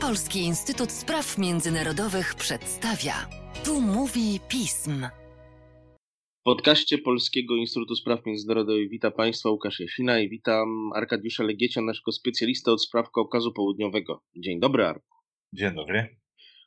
Polski Instytut Spraw Międzynarodowych przedstawia. Tu mówi pism. W podcaście Polskiego Instytutu Spraw Międzynarodowych witam Państwa Łukasz Jasina i witam Arkadiusza Legiecia, naszego specjalista od spraw Kaukazu Południowego. Dzień dobry, Arku. Dzień dobry.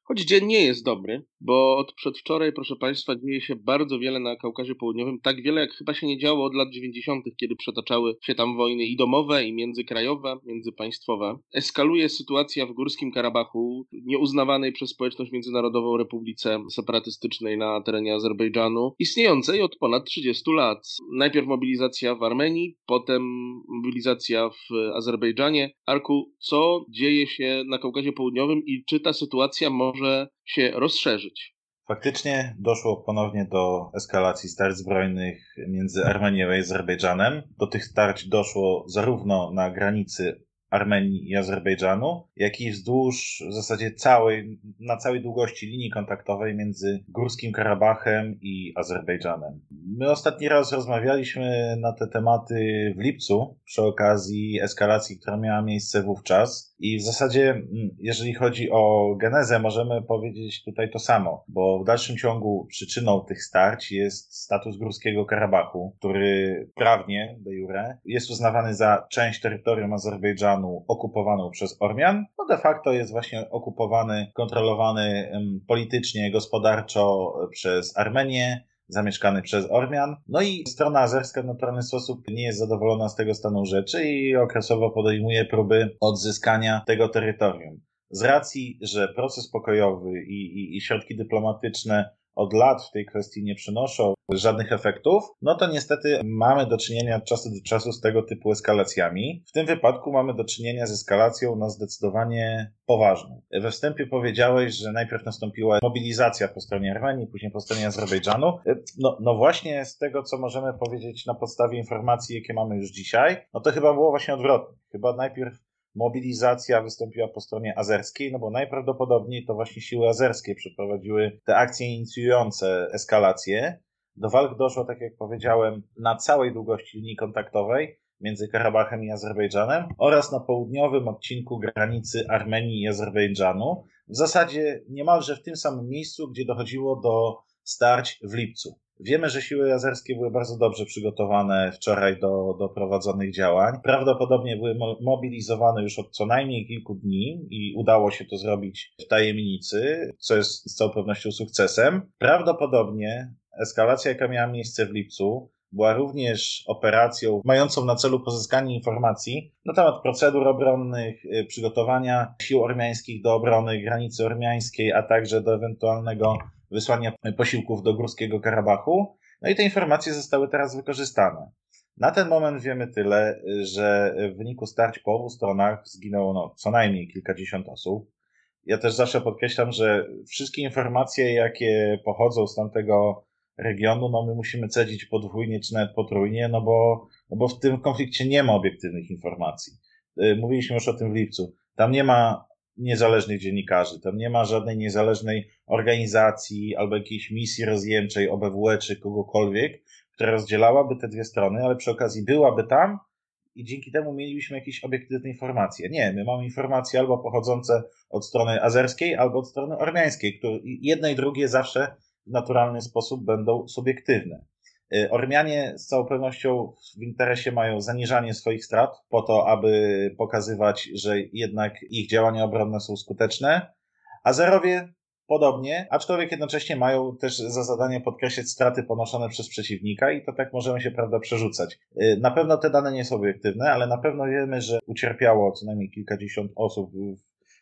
Choć dzień nie jest dobry, bo od przedwczoraj, proszę Państwa, dzieje się bardzo wiele na Kaukazie Południowym. Tak wiele, jak chyba się nie działo od lat 90., kiedy przetaczały się tam wojny i domowe, i międzykrajowe, międzypaństwowe. Eskaluje sytuacja w Górskim Karabachu, nieuznawanej przez społeczność międzynarodową republice separatystycznej na terenie Azerbejdżanu, istniejącej od ponad 30 lat. Najpierw mobilizacja w Armenii, potem mobilizacja w Azerbejdżanie. Arku, co dzieje się na Kaukazie Południowym i czy ta sytuacja może się rozszerzyć. Faktycznie doszło ponownie do eskalacji starć zbrojnych między Armenią a Azerbejdżanem. Do tych starć doszło zarówno na granicy Armenii i Azerbejdżanu, jak i wzdłuż w zasadzie całej, na całej długości linii kontaktowej między Górskim Karabachem i Azerbejdżanem. My ostatni raz rozmawialiśmy na te tematy w lipcu przy okazji eskalacji, która miała miejsce wówczas. I w zasadzie, mm, jeżeli chodzi o genezę, możemy powiedzieć tutaj to samo, bo w dalszym ciągu przyczyną tych starć jest status Górskiego Karabachu, który prawnie, de jure, jest uznawany za część terytorium Azerbejdżanu okupowaną przez Ormian. No de facto jest właśnie okupowany, kontrolowany politycznie, gospodarczo przez Armenię, zamieszkany przez Ormian. No i strona azerska w naturalny sposób nie jest zadowolona z tego stanu rzeczy i okresowo podejmuje próby odzyskania tego terytorium. Z racji, że proces pokojowy i, i, i środki dyplomatyczne od lat w tej kwestii nie przynoszą żadnych efektów, no to niestety mamy do czynienia od czasu do czasu z tego typu eskalacjami. W tym wypadku mamy do czynienia z eskalacją na zdecydowanie poważną. We wstępie powiedziałeś, że najpierw nastąpiła mobilizacja po stronie Armenii, później po stronie Azerbejdżanu. No, no właśnie z tego, co możemy powiedzieć na podstawie informacji, jakie mamy już dzisiaj, no to chyba było właśnie odwrotnie. Chyba najpierw mobilizacja wystąpiła po stronie azerskiej, no bo najprawdopodobniej to właśnie siły azerskie przeprowadziły te akcje inicjujące eskalację. Do walk doszło, tak jak powiedziałem, na całej długości linii kontaktowej między Karabachem i Azerbejdżanem oraz na południowym odcinku granicy Armenii i Azerbejdżanu, w zasadzie niemalże w tym samym miejscu, gdzie dochodziło do starć w lipcu. Wiemy, że siły azerskie były bardzo dobrze przygotowane wczoraj do, do prowadzonych działań. Prawdopodobnie były mobilizowane już od co najmniej kilku dni i udało się to zrobić w tajemnicy, co jest z całą pewnością sukcesem. Prawdopodobnie eskalacja, jaka miała miejsce w lipcu, była również operacją mającą na celu pozyskanie informacji na temat procedur obronnych, y, przygotowania sił ormiańskich do obrony granicy ormiańskiej, a także do ewentualnego wysłania posiłków do Górskiego Karabachu. No i te informacje zostały teraz wykorzystane. Na ten moment wiemy tyle, że w wyniku starć po obu stronach zginęło no, co najmniej kilkadziesiąt osób. Ja też zawsze podkreślam, że wszystkie informacje, jakie pochodzą z tamtego regionu, no my musimy cedzić podwójnie czy nawet potrójnie, no bo, no bo w tym konflikcie nie ma obiektywnych informacji. Y, mówiliśmy już o tym w lipcu. Tam nie ma niezależnych dziennikarzy. Tam nie ma żadnej niezależnej organizacji albo jakiejś misji rozjemczej OBWE czy kogokolwiek, która rozdzielałaby te dwie strony, ale przy okazji byłaby tam i dzięki temu mielibyśmy jakieś obiektywne informacje. Nie, my mamy informacje albo pochodzące od strony azerskiej, albo od strony ormiańskiej, które jedne i drugie zawsze w naturalny sposób będą subiektywne. Y, Ormianie z całą pewnością w interesie mają zaniżanie swoich strat po to, aby pokazywać, że jednak ich działania obronne są skuteczne. Azerowie podobnie, aczkolwiek jednocześnie mają też za zadanie podkreślać straty ponoszone przez przeciwnika i to tak możemy się, prawda, przerzucać. Y, na pewno te dane nie są obiektywne, ale na pewno wiemy, że ucierpiało co najmniej kilkadziesiąt osób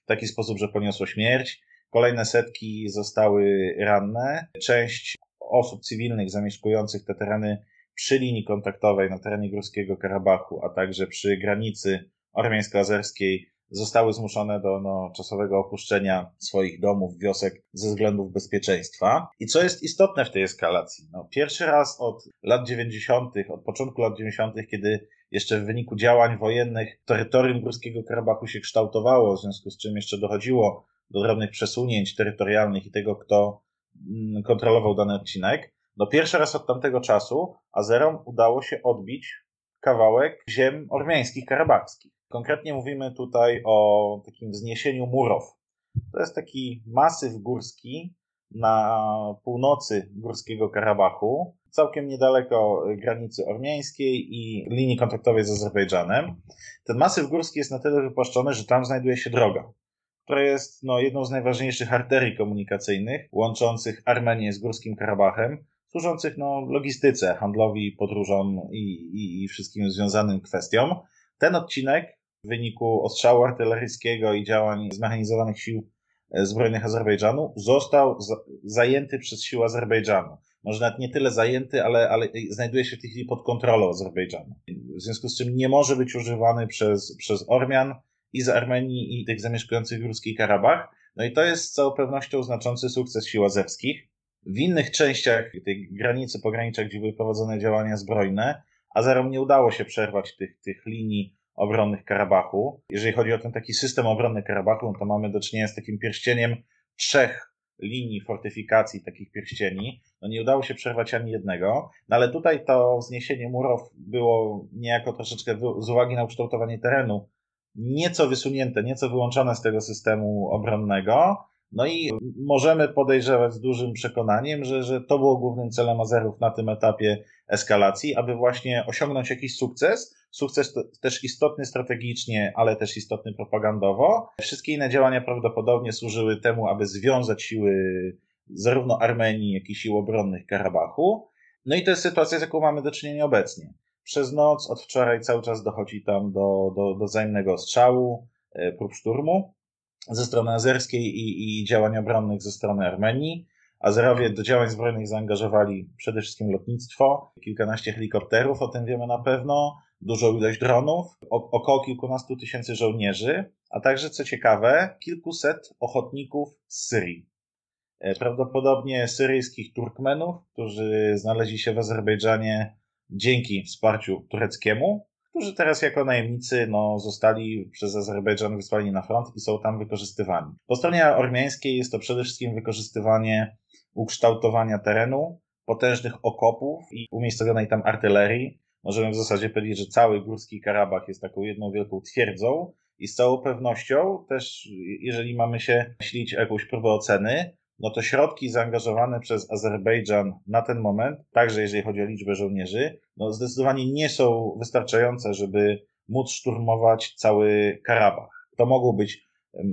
w taki sposób, że poniosło śmierć. Kolejne setki zostały ranne. Część osób cywilnych zamieszkujących te tereny przy linii kontaktowej na terenie Górskiego Karabachu, a także przy granicy ormiańsko-azerskiej zostały zmuszone do no, czasowego opuszczenia swoich domów, wiosek ze względów bezpieczeństwa. I co jest istotne w tej eskalacji? No, pierwszy raz od lat 90., od początku lat 90., kiedy jeszcze w wyniku działań wojennych terytorium Górskiego Karabachu się kształtowało, w związku z czym jeszcze dochodziło do drobnych przesunięć terytorialnych i tego, kto kontrolował dany odcinek. No pierwszy raz od tamtego czasu Azerom udało się odbić kawałek ziem ormiańskich, karabachskich. Konkretnie mówimy tutaj o takim wzniesieniu Murow. To jest taki masyw górski na północy Górskiego Karabachu, całkiem niedaleko granicy ormiańskiej i linii kontaktowej z Azerbejdżanem. Ten masyw górski jest na tyle wypłaszczony, że tam znajduje się droga, która jest no, jedną z najważniejszych arterii komunikacyjnych łączących Armenię z Górskim Karabachem, służących no, logistyce, handlowi, podróżom i, i, i wszystkim związanym kwestiom. Ten odcinek w wyniku ostrzału artyleryjskiego i działań zmechanizowanych sił e, zbrojnych Azerbejdżanu został zajęty przez siły Azerbejdżanu. Może nawet nie tyle zajęty, ale, ale znajduje się w tej chwili pod kontrolą Azerbejdżanu. W związku z czym nie może być używany przez, przez Ormian i z Armenii i tych zamieszkujących w Ruski Karabach. No i to jest z całą pewnością znaczący sukces sił azerskich. W innych częściach tej granicy, pograniczach, gdzie były prowadzone działania zbrojne, Azerom nie udało się przerwać tych, tych linii obronnych Karabachu. Jeżeli chodzi o ten taki system obronny Karabachu, no to mamy do czynienia z takim pierścieniem trzech linii fortyfikacji, takich pierścieni. No nie udało się przerwać ani jednego, no ale tutaj to wzniesienie murów było niejako troszeczkę z uwagi na ukształtowanie terenu nieco wysunięte, nieco wyłączone z tego systemu obronnego. No i możemy podejrzewać z dużym przekonaniem, że, że to było głównym celem Azerów na tym etapie eskalacji, aby właśnie osiągnąć jakiś sukces. Sukces też istotny strategicznie, ale też istotny propagandowo. Wszystkie inne działania prawdopodobnie służyły temu, aby związać siły zarówno Armenii, jak i sił obronnych Karabachu. No i to jest sytuacja, z jaką mamy do czynienia obecnie. Przez noc, od wczoraj cały czas dochodzi tam do, do, do wzajemnego strzału, e, prób szturmu ze strony azerskiej i, i działań obronnych ze strony Armenii. Azerowie do działań zbrojnych zaangażowali przede wszystkim lotnictwo, kilkanaście helikopterów, o tym wiemy na pewno, dużą ilość dronów, około kilkunastu tysięcy żołnierzy, a także, co ciekawe, kilkuset ochotników z Syrii. E, prawdopodobnie syryjskich Turkmenów, którzy znaleźli się w Azerbejdżanie dzięki wsparciu tureckiemu, którzy teraz jako najemnicy no, zostali przez Azerbejdżan wysłani na front i są tam wykorzystywani. Po stronie ormiańskiej jest to przede wszystkim wykorzystywanie ukształtowania terenu, potężnych okopów i umiejscowionej tam artylerii. Możemy w zasadzie powiedzieć, że cały Górski Karabach jest taką jedną wielką twierdzą i z całą pewnością też, jeżeli mamy się ślić jakąś próbę oceny, no to środki zaangażowane przez Azerbejdżan na ten moment, także jeżeli chodzi o liczbę żołnierzy, no zdecydowanie nie są wystarczające, żeby móc szturmować cały Karabach. To mogą być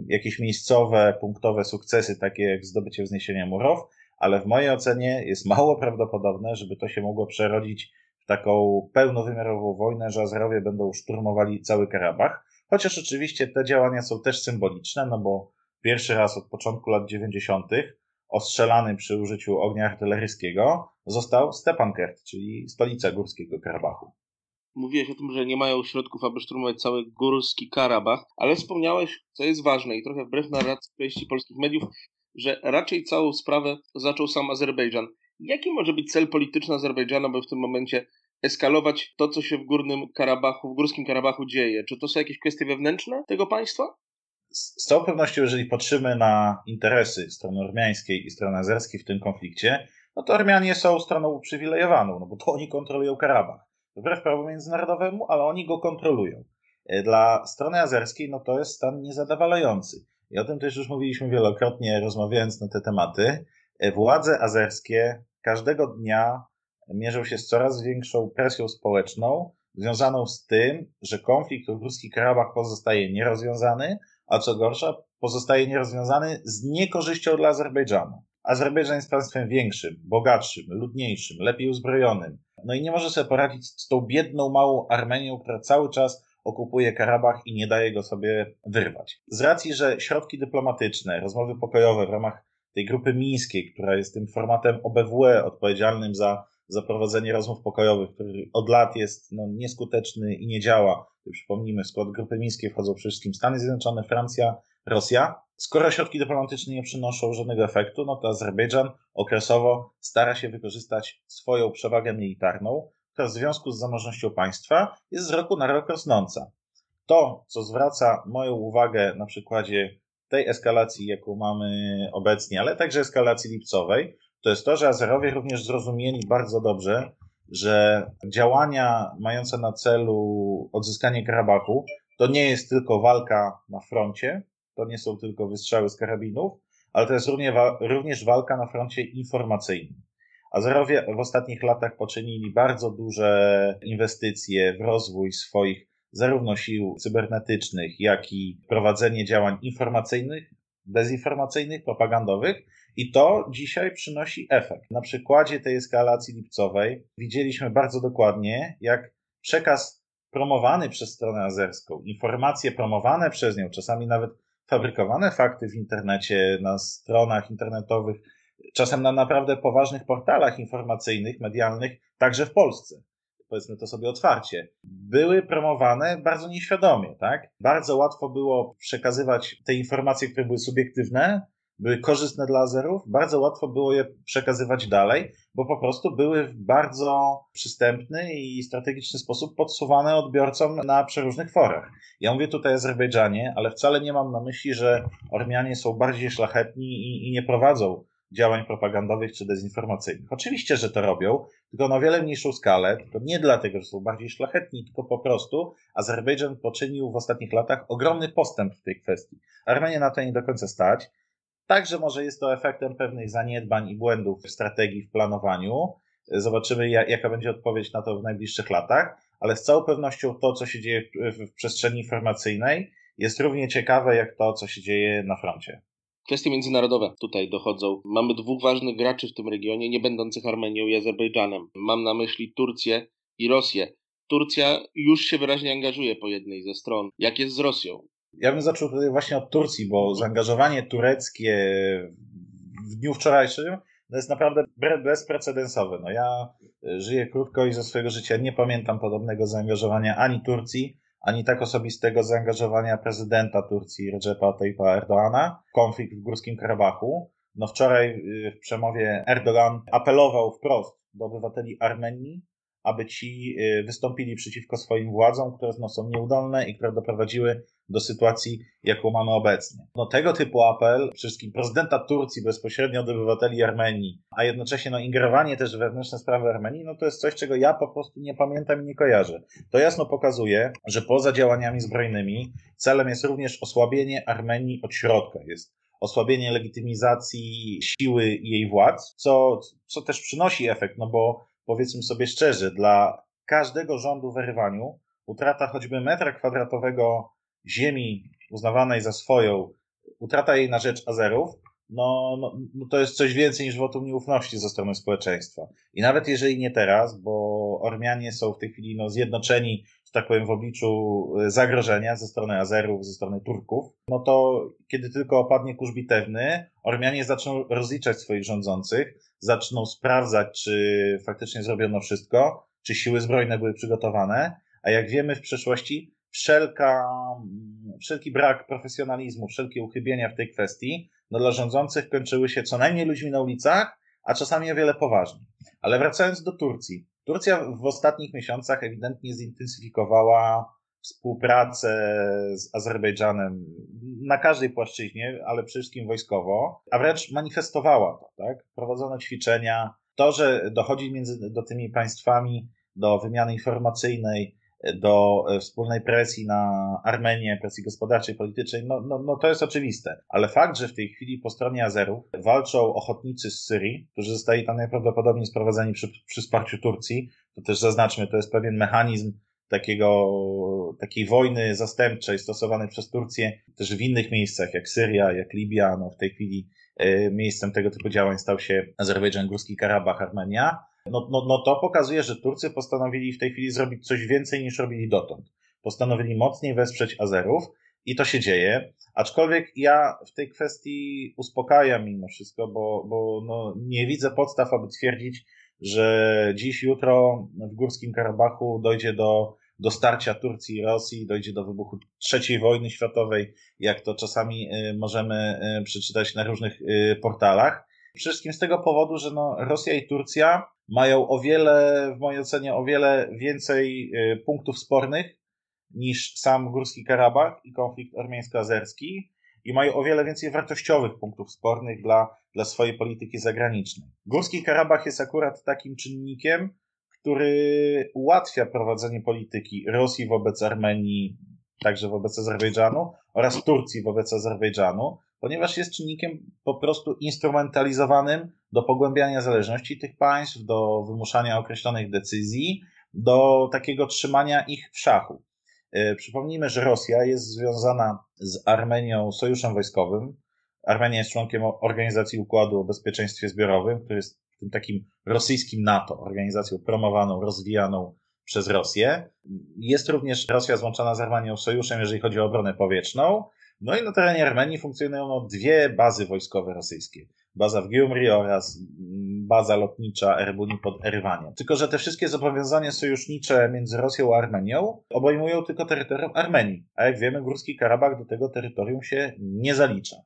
jakieś miejscowe, punktowe sukcesy, takie jak zdobycie wzniesienia Murow, ale w mojej ocenie jest mało prawdopodobne, żeby to się mogło przerodzić w taką pełnowymiarową wojnę, że Azerowie będą szturmowali cały Karabach. Chociaż oczywiście te działania są też symboliczne, no bo pierwszy raz od początku lat 90. ostrzelany przy użyciu ognia artyleryjskiego został Stepankert, czyli stolica Górskiego Karabachu. Mówiłeś o tym, że nie mają środków, aby szturmować cały Górski Karabach, ale wspomniałeś, co jest ważne i trochę wbrew narracji części polskich mediów, że raczej całą sprawę zaczął sam Azerbejdżan. Jaki może być cel polityczny Azerbejdżanu, by w tym momencie eskalować to, co się w Górnym Karabachu, w Górskim Karabachu dzieje? Czy to są jakieś kwestie wewnętrzne tego państwa? Z całą pewnością, jeżeli patrzymy na interesy strony ormiańskiej i strony azerskiej w tym konflikcie, no to Ormianie są stroną uprzywilejowaną, no bo to oni kontrolują Karabach. Wbrew prawu międzynarodowemu, ale oni go kontrolują. E, dla strony azerskiej, no to jest stan niezadowalający. I o tym też już mówiliśmy wielokrotnie, rozmawiając na te tematy. E, władze azerskie każdego dnia mierzą się z coraz większą presją społeczną, związaną z tym, że konflikt w Ruski Karabach pozostaje nierozwiązany, a co gorsza, pozostaje nierozwiązany z niekorzyścią dla Azerbejdżanu. Azerbejdżan jest państwem większym, bogatszym, ludniejszym, lepiej uzbrojonym. No i nie może sobie poradzić z tą biedną, małą Armenią, która cały czas okupuje Karabach i nie daje go sobie wyrwać. Z racji, że środki dyplomatyczne, rozmowy pokojowe w ramach tej grupy mińskiej, która jest tym formatem OBWE odpowiedzialnym za zaprowadzenie rozmów pokojowych, który od lat jest no, nieskuteczny i nie działa. Przypomnijmy, w skład grupy mińskiej wchodzą przede wszystkim Stany Zjednoczone, Francja, Rosja. Skoro środki dyplomatyczne nie przynoszą żadnego efektu, no to Azerbejdżan okresowo stara się wykorzystać swoją przewagę militarną, która w związku z zamożnością państwa jest z roku na rok rosnąca. To, co zwraca moją uwagę na przykładzie tej eskalacji, jaką mamy obecnie, ale także eskalacji lipcowej, to jest to, że Azerowie również zrozumieli bardzo dobrze, że działania mające na celu odzyskanie Karabachu to nie jest tylko walka na froncie, to nie są tylko wystrzały z karabinów, ale to jest również walka na froncie informacyjnym. Azerowie w ostatnich latach poczynili bardzo duże inwestycje w rozwój swoich zarówno sił cybernetycznych, jak i prowadzenie działań informacyjnych, dezinformacyjnych, propagandowych i to dzisiaj przynosi efekt. Na przykładzie tej eskalacji lipcowej widzieliśmy bardzo dokładnie, jak przekaz promowany przez stronę azerską, informacje promowane przez nią, czasami nawet fabrykowane fakty w internecie, na stronach internetowych, czasem na naprawdę poważnych portalach informacyjnych, medialnych, także w Polsce. Powiedzmy to sobie otwarcie, były promowane bardzo nieświadomie, tak? Bardzo łatwo było przekazywać te informacje, które były subiektywne, były korzystne dla Azerów, bardzo łatwo było je przekazywać dalej, bo po prostu były w bardzo przystępny i strategiczny sposób podsuwane odbiorcom na przeróżnych forach. Ja mówię tutaj o Azerbejdżanie, ale wcale nie mam na myśli, że Ormianie są bardziej szlachetni i, i nie prowadzą działań propagandowych czy dezinformacyjnych. Oczywiście, że to robią, tylko na wiele mniejszą skalę, tylko nie dlatego, że są bardziej szlachetni, tylko po prostu Azerbejdżan poczynił w ostatnich latach ogromny postęp w tej kwestii. Armenię na to nie do końca stać. Także może jest to efektem pewnych zaniedbań i błędów w strategii, w planowaniu. Zobaczymy, jaka będzie odpowiedź na to w najbliższych latach, ale z całą pewnością to, co się dzieje w przestrzeni informacyjnej, jest równie ciekawe jak to, co się dzieje na froncie. Kwestie międzynarodowe tutaj dochodzą. Mamy dwóch ważnych graczy w tym regionie, nie będących Armenią i Azerbejdżanem. Mam na myśli Turcję i Rosję. Turcja już się wyraźnie angażuje po jednej ze stron. Jak jest z Rosją? Ja bym zaczął tutaj właśnie od Turcji, bo zaangażowanie tureckie w dniu wczorajszym to jest naprawdę bezprecedensowe. No ja e, żyję krótko i ze swojego życia nie pamiętam podobnego zaangażowania ani Turcji, ani tak osobistego zaangażowania prezydenta Turcji Recepa Tayyipa Erdoana w konflikt w Górskim Karabachu. No wczoraj e, w przemowie Erdogan apelował wprost do obywateli Armenii, aby ci y, wystąpili przeciwko swoim władzom, które są nieudolne i które doprowadziły do sytuacji, jaką mamy obecnie. No, tego typu apel, przede wszystkim prezydenta Turcji bezpośrednio od obywateli Armenii, a jednocześnie no, ingerowanie też w wewnętrzne sprawy Armenii, no to jest coś, czego ja po prostu nie pamiętam i nie kojarzę. To jasno pokazuje, że poza działaniami zbrojnymi celem jest również osłabienie Armenii od środka. Jest osłabienie legitymizacji siły jej władz, co, co też przynosi efekt, no bo powiedzmy sobie szczerze, dla każdego rządu w Erywaniu utrata choćby metra kwadratowego ziemi uznawanej za swoją, utrata jej na rzecz Azerów, no, no, no, to jest coś więcej niż wotum nieufności ze strony społeczeństwa. I nawet jeżeli nie teraz, bo Ormianie są w tej chwili no, zjednoczeni, że tak powiem, w obliczu e, zagrożenia ze strony Azerów, ze strony Turków, no to kiedy tylko opadnie kurz bitewny, Ormianie zaczną rozliczać swoich rządzących, zaczną sprawdzać, czy faktycznie zrobiono wszystko, czy siły zbrojne były przygotowane, a jak wiemy w przeszłości, wszelka, wszelki brak profesjonalizmu, wszelkie uchybienia w tej kwestii no dla rządzących kończyły się co najmniej ludźmi na ulicach, a czasami o wiele poważniej. Ale wracając do Turcji. Turcja w ostatnich miesiącach ewidentnie zintensyfikowała współpracę z Azerbejdżanem na każdej płaszczyźnie, ale przede wszystkim wojskowo, a wręcz manifestowała to, tak? Prowadzono ćwiczenia. To, że dochodzi między do tymi państwami do wymiany informacyjnej, do e, wspólnej presji na Armenię, presji gospodarczej, politycznej, no, no, no to jest oczywiste. Ale fakt, że w tej chwili po stronie Azerów walczą ochotnicy z Syrii, którzy zostali tam najprawdopodobniej sprowadzeni przy, przy wsparciu Turcji, to też zaznaczmy, to jest pewien mechanizm takiego, takiej wojny zastępczej stosowanej przez Turcję też w innych miejscach, jak Syria, jak Libia, no w tej chwili miejscem tego typu działań stał się Azerbejdżan, Górski Karabach, Armenia no, no, no to pokazuje, że Turcy postanowili w tej chwili zrobić coś więcej niż robili dotąd. Postanowili mocniej wesprzeć Azerów i to się dzieje. Aczkolwiek ja w tej kwestii uspokajam mimo wszystko, bo, bo no, nie widzę podstaw, aby twierdzić, że dziś, jutro w Górskim Karabachu dojdzie do, do starcia Turcji i Rosji, dojdzie do wybuchu trzeciej wojny światowej, jak to czasami y, możemy y, przeczytać na różnych y, portalach. Przede wszystkim z tego powodu, że no, Rosja i Turcja mają o wiele, w mojej ocenie, o wiele więcej punktów spornych niż sam Górski Karabach i konflikt armeńsko-azerski i mają o wiele więcej wartościowych punktów spornych dla, dla swojej polityki zagranicznej. Górski Karabach jest akurat takim czynnikiem, który ułatwia prowadzenie polityki Rosji wobec Armenii także wobec Azerbejdżanu, oraz Turcji wobec Azerbejdżanu, ponieważ jest czynnikiem po prostu instrumentalizowanym do pogłębiania zależności tych państw, do wymuszania określonych decyzji, do takiego trzymania ich w szachu. E, przypomnijmy, że Rosja jest związana z Armenią sojuszem wojskowym. Armenia jest członkiem Organizacji Układu o Bezpieczeństwie Zbiorowym, który jest tym takim rosyjskim NATO, organizacją promowaną, rozwijaną przez Rosję. Jest również Rosja złączona z Armenią sojuszem, jeżeli chodzi o obronę powietrzną. No i na terenie Armenii funkcjonują no, dwie bazy wojskowe rosyjskie. Baza w Gyumri oraz baza lotnicza Erbuni pod Erywaniem. Tylko, że te wszystkie zobowiązania sojusznicze między Rosją a Armenią obejmują tylko terytorium Armenii, a jak wiemy Górski Karabach do tego terytorium się nie zalicza.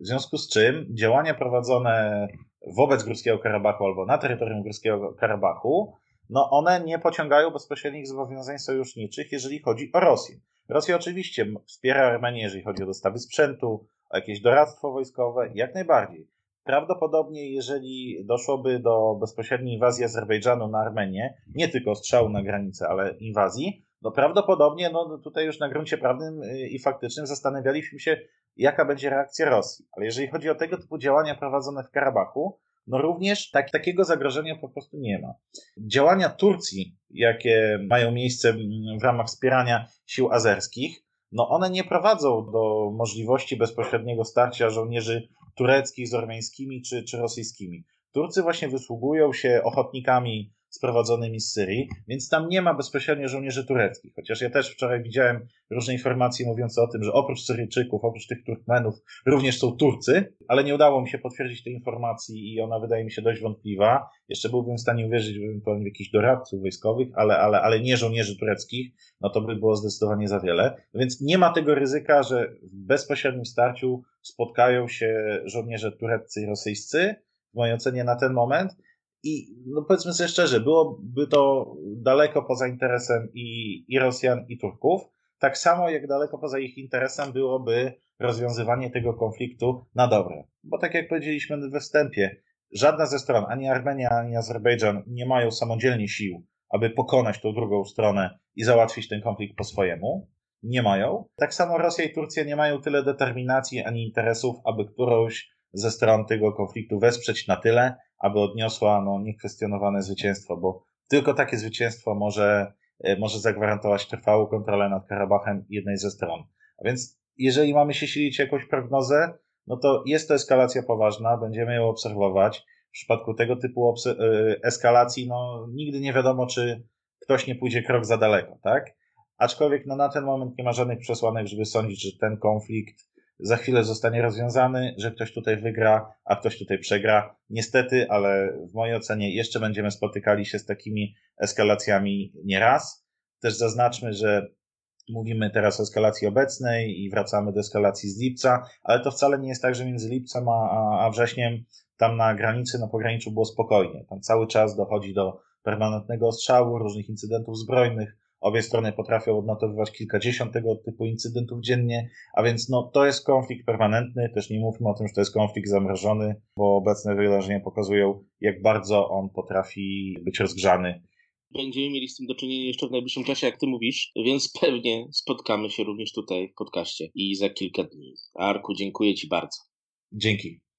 W związku z czym działania prowadzone wobec Górskiego Karabachu albo na terytorium Górskiego Karabachu, no one nie pociągają bezpośrednich zobowiązań sojuszniczych, jeżeli chodzi o Rosję. Rosja oczywiście wspiera Armenię, jeżeli chodzi o dostawy sprzętu, o jakieś doradztwo wojskowe, jak najbardziej. Prawdopodobnie, jeżeli doszłoby do bezpośredniej inwazji Azerbejdżanu na Armenię, nie tylko strzału na granicę, ale inwazji, no prawdopodobnie no tutaj już na gruncie prawnym y, i faktycznym zastanawialiśmy się, jaka będzie reakcja Rosji. Ale jeżeli chodzi o tego typu działania prowadzone w Karabachu, no również tak, takiego zagrożenia po prostu nie ma. Działania Turcji, jakie mają miejsce w ramach wspierania sił azerskich, no one nie prowadzą do możliwości bezpośredniego starcia żołnierzy tureckich z ormiańskimi czy, czy rosyjskimi. Turcy właśnie wysługują się ochotnikami sprowadzonymi z Syrii, więc tam nie ma bezpośrednio żołnierzy tureckich. Chociaż ja też wczoraj widziałem różne informacje mówiące o tym, że oprócz Syryjczyków, oprócz tych Turkmenów, również są Turcy, ale nie udało mi się potwierdzić tej informacji i ona wydaje mi się dość wątpliwa. Jeszcze byłbym w stanie uwierzyć w jakichś doradców wojskowych, ale, ale, ale nie żołnierzy tureckich, no to by było zdecydowanie za wiele. Więc nie ma tego ryzyka, że w bezpośrednim starciu spotkają się żołnierze tureccy i rosyjscy, w mojej ocenie na ten moment, i no powiedzmy sobie szczerze, byłoby to daleko poza interesem i, i Rosjan, i Turków. Tak samo jak daleko poza ich interesem byłoby rozwiązywanie tego konfliktu na dobre. Bo tak jak powiedzieliśmy we wstępie, żadna ze stron, ani Armenia, ani Azerbejdżan, nie mają samodzielnie sił, aby pokonać tą drugą stronę i załatwić ten konflikt po swojemu. Nie mają. Tak samo Rosja i Turcja nie mają tyle determinacji ani interesów, aby którąś ze stron tego konfliktu wesprzeć na tyle, aby odniosła no, niekwestionowane zwycięstwo, bo tylko takie zwycięstwo może, e, może zagwarantować trwałą kontrolę nad Karabachem jednej ze stron. A więc jeżeli mamy się silić jakąś prognozę, no to jest to eskalacja poważna, będziemy ją obserwować. W przypadku tego typu e, eskalacji, no nigdy nie wiadomo, czy ktoś nie pójdzie krok za daleko, tak? Aczkolwiek no, na ten moment nie ma żadnych przesłanek, żeby sądzić, że ten konflikt za chwilę zostanie rozwiązany, że ktoś tutaj wygra, a ktoś tutaj przegra. Niestety, ale w mojej ocenie jeszcze będziemy spotykali się z takimi eskalacjami nieraz. Też zaznaczmy, że mówimy teraz o eskalacji obecnej i wracamy do eskalacji z lipca, ale to wcale nie jest tak, że między lipcem a, a wrześniem tam na granicy, na pograniczu było spokojnie. Tam cały czas dochodzi do permanentnego ostrzału, różnych incydentów zbrojnych, Obie strony potrafią odnotowywać kilkadziesiąt tego typu incydentów dziennie, a więc no, to jest konflikt permanentny. Też nie mówmy o tym, że to jest konflikt zamrożony, bo obecne wydarzenia pokazują, jak bardzo on potrafi być rozgrzany. Będziemy mieli z tym do czynienia jeszcze w najbliższym czasie, jak ty mówisz, więc pewnie spotkamy się również tutaj w podcaście i za kilka dni. Arku, dziękuję ci bardzo. Dzięki.